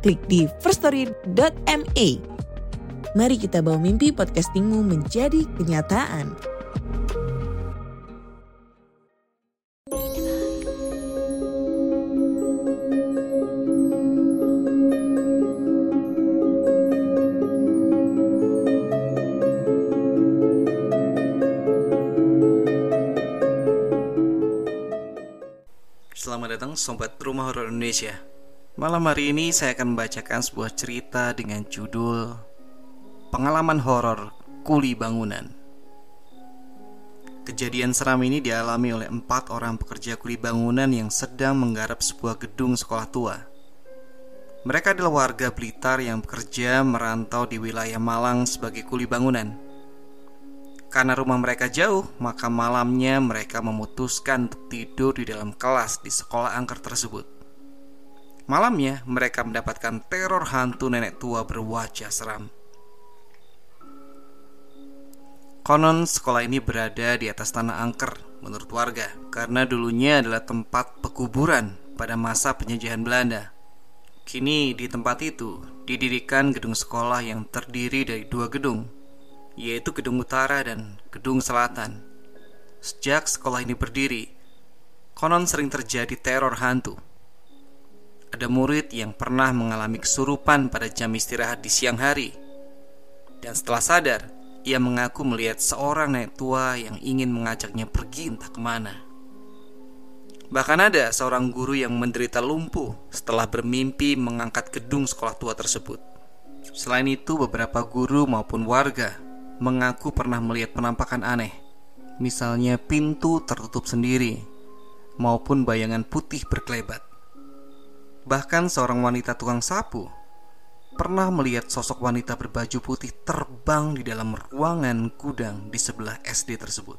klik di firststory.me. Mari kita bawa mimpi podcastingmu menjadi kenyataan. Selamat datang Sobat Rumah Horor Indonesia Malam hari ini saya akan membacakan sebuah cerita dengan judul Pengalaman Horor Kuli Bangunan. Kejadian seram ini dialami oleh empat orang pekerja kuli bangunan yang sedang menggarap sebuah gedung sekolah tua. Mereka adalah warga Blitar yang bekerja merantau di wilayah Malang sebagai kuli bangunan. Karena rumah mereka jauh, maka malamnya mereka memutuskan untuk tidur di dalam kelas di sekolah angker tersebut. Malamnya, mereka mendapatkan teror hantu nenek tua berwajah seram. Konon sekolah ini berada di atas tanah angker menurut warga karena dulunya adalah tempat pekuburan pada masa penjajahan Belanda. Kini di tempat itu didirikan gedung sekolah yang terdiri dari dua gedung yaitu Gedung Utara dan Gedung Selatan. Sejak sekolah ini berdiri, konon sering terjadi teror hantu. Ada murid yang pernah mengalami kesurupan pada jam istirahat di siang hari. Dan setelah sadar, ia mengaku melihat seorang nenek tua yang ingin mengajaknya pergi entah ke mana. Bahkan ada seorang guru yang menderita lumpuh setelah bermimpi mengangkat gedung sekolah tua tersebut. Selain itu, beberapa guru maupun warga mengaku pernah melihat penampakan aneh, misalnya pintu tertutup sendiri maupun bayangan putih berkelebat. Bahkan seorang wanita tukang sapu pernah melihat sosok wanita berbaju putih terbang di dalam ruangan gudang di sebelah SD tersebut.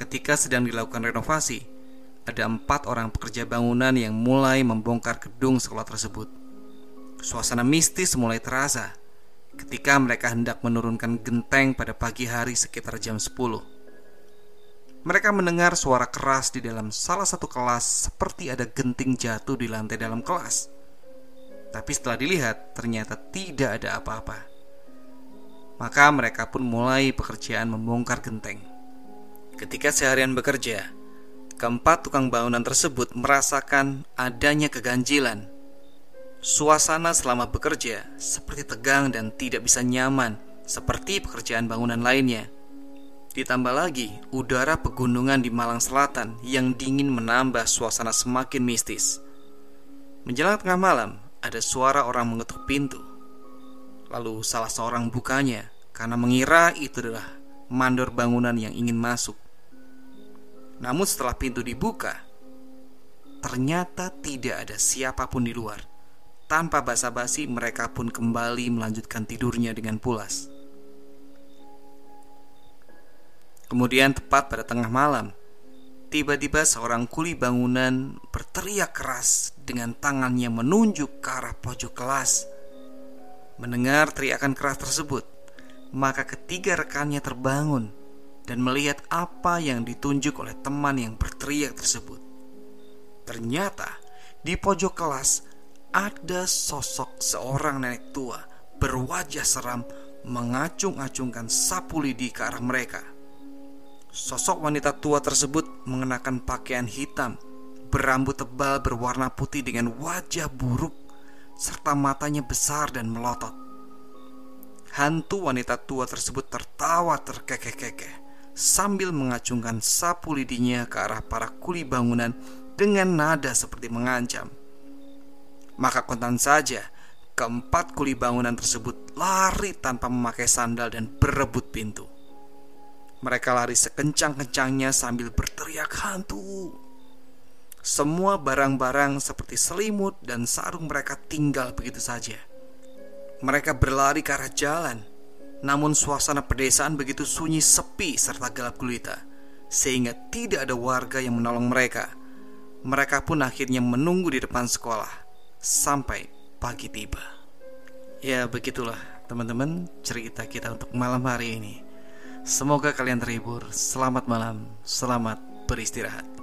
Ketika sedang dilakukan renovasi, ada empat orang pekerja bangunan yang mulai membongkar gedung sekolah tersebut. Suasana mistis mulai terasa ketika mereka hendak menurunkan genteng pada pagi hari sekitar jam 10. Mereka mendengar suara keras di dalam salah satu kelas seperti ada genting jatuh di lantai dalam kelas. Tapi setelah dilihat, ternyata tidak ada apa-apa. Maka mereka pun mulai pekerjaan membongkar genteng. Ketika seharian bekerja, keempat tukang bangunan tersebut merasakan adanya keganjilan Suasana selama bekerja seperti tegang dan tidak bisa nyaman seperti pekerjaan bangunan lainnya. Ditambah lagi, udara pegunungan di Malang Selatan yang dingin menambah suasana semakin mistis. Menjelang tengah malam, ada suara orang mengetuk pintu. Lalu salah seorang bukanya karena mengira itu adalah mandor bangunan yang ingin masuk. Namun setelah pintu dibuka, ternyata tidak ada siapa pun di luar. Tanpa basa-basi mereka pun kembali melanjutkan tidurnya dengan pulas Kemudian tepat pada tengah malam Tiba-tiba seorang kuli bangunan berteriak keras dengan tangannya menunjuk ke arah pojok kelas. Mendengar teriakan keras tersebut, maka ketiga rekannya terbangun dan melihat apa yang ditunjuk oleh teman yang berteriak tersebut. Ternyata di pojok kelas ada sosok seorang nenek tua berwajah seram mengacung-acungkan sapu lidi ke arah mereka. Sosok wanita tua tersebut mengenakan pakaian hitam, berambut tebal berwarna putih dengan wajah buruk, serta matanya besar dan melotot. Hantu wanita tua tersebut tertawa terkekeh-kekeh sambil mengacungkan sapu lidinya ke arah para kuli bangunan dengan nada seperti mengancam. Maka kontan saja keempat kuli bangunan tersebut lari tanpa memakai sandal dan berebut pintu. Mereka lari sekencang-kencangnya sambil berteriak hantu. Semua barang-barang seperti selimut dan sarung mereka tinggal begitu saja. Mereka berlari ke arah jalan, namun suasana pedesaan begitu sunyi sepi serta gelap gulita, sehingga tidak ada warga yang menolong mereka. Mereka pun akhirnya menunggu di depan sekolah sampai pagi tiba. Ya, begitulah teman-teman cerita kita untuk malam hari ini. Semoga kalian terhibur. Selamat malam, selamat beristirahat.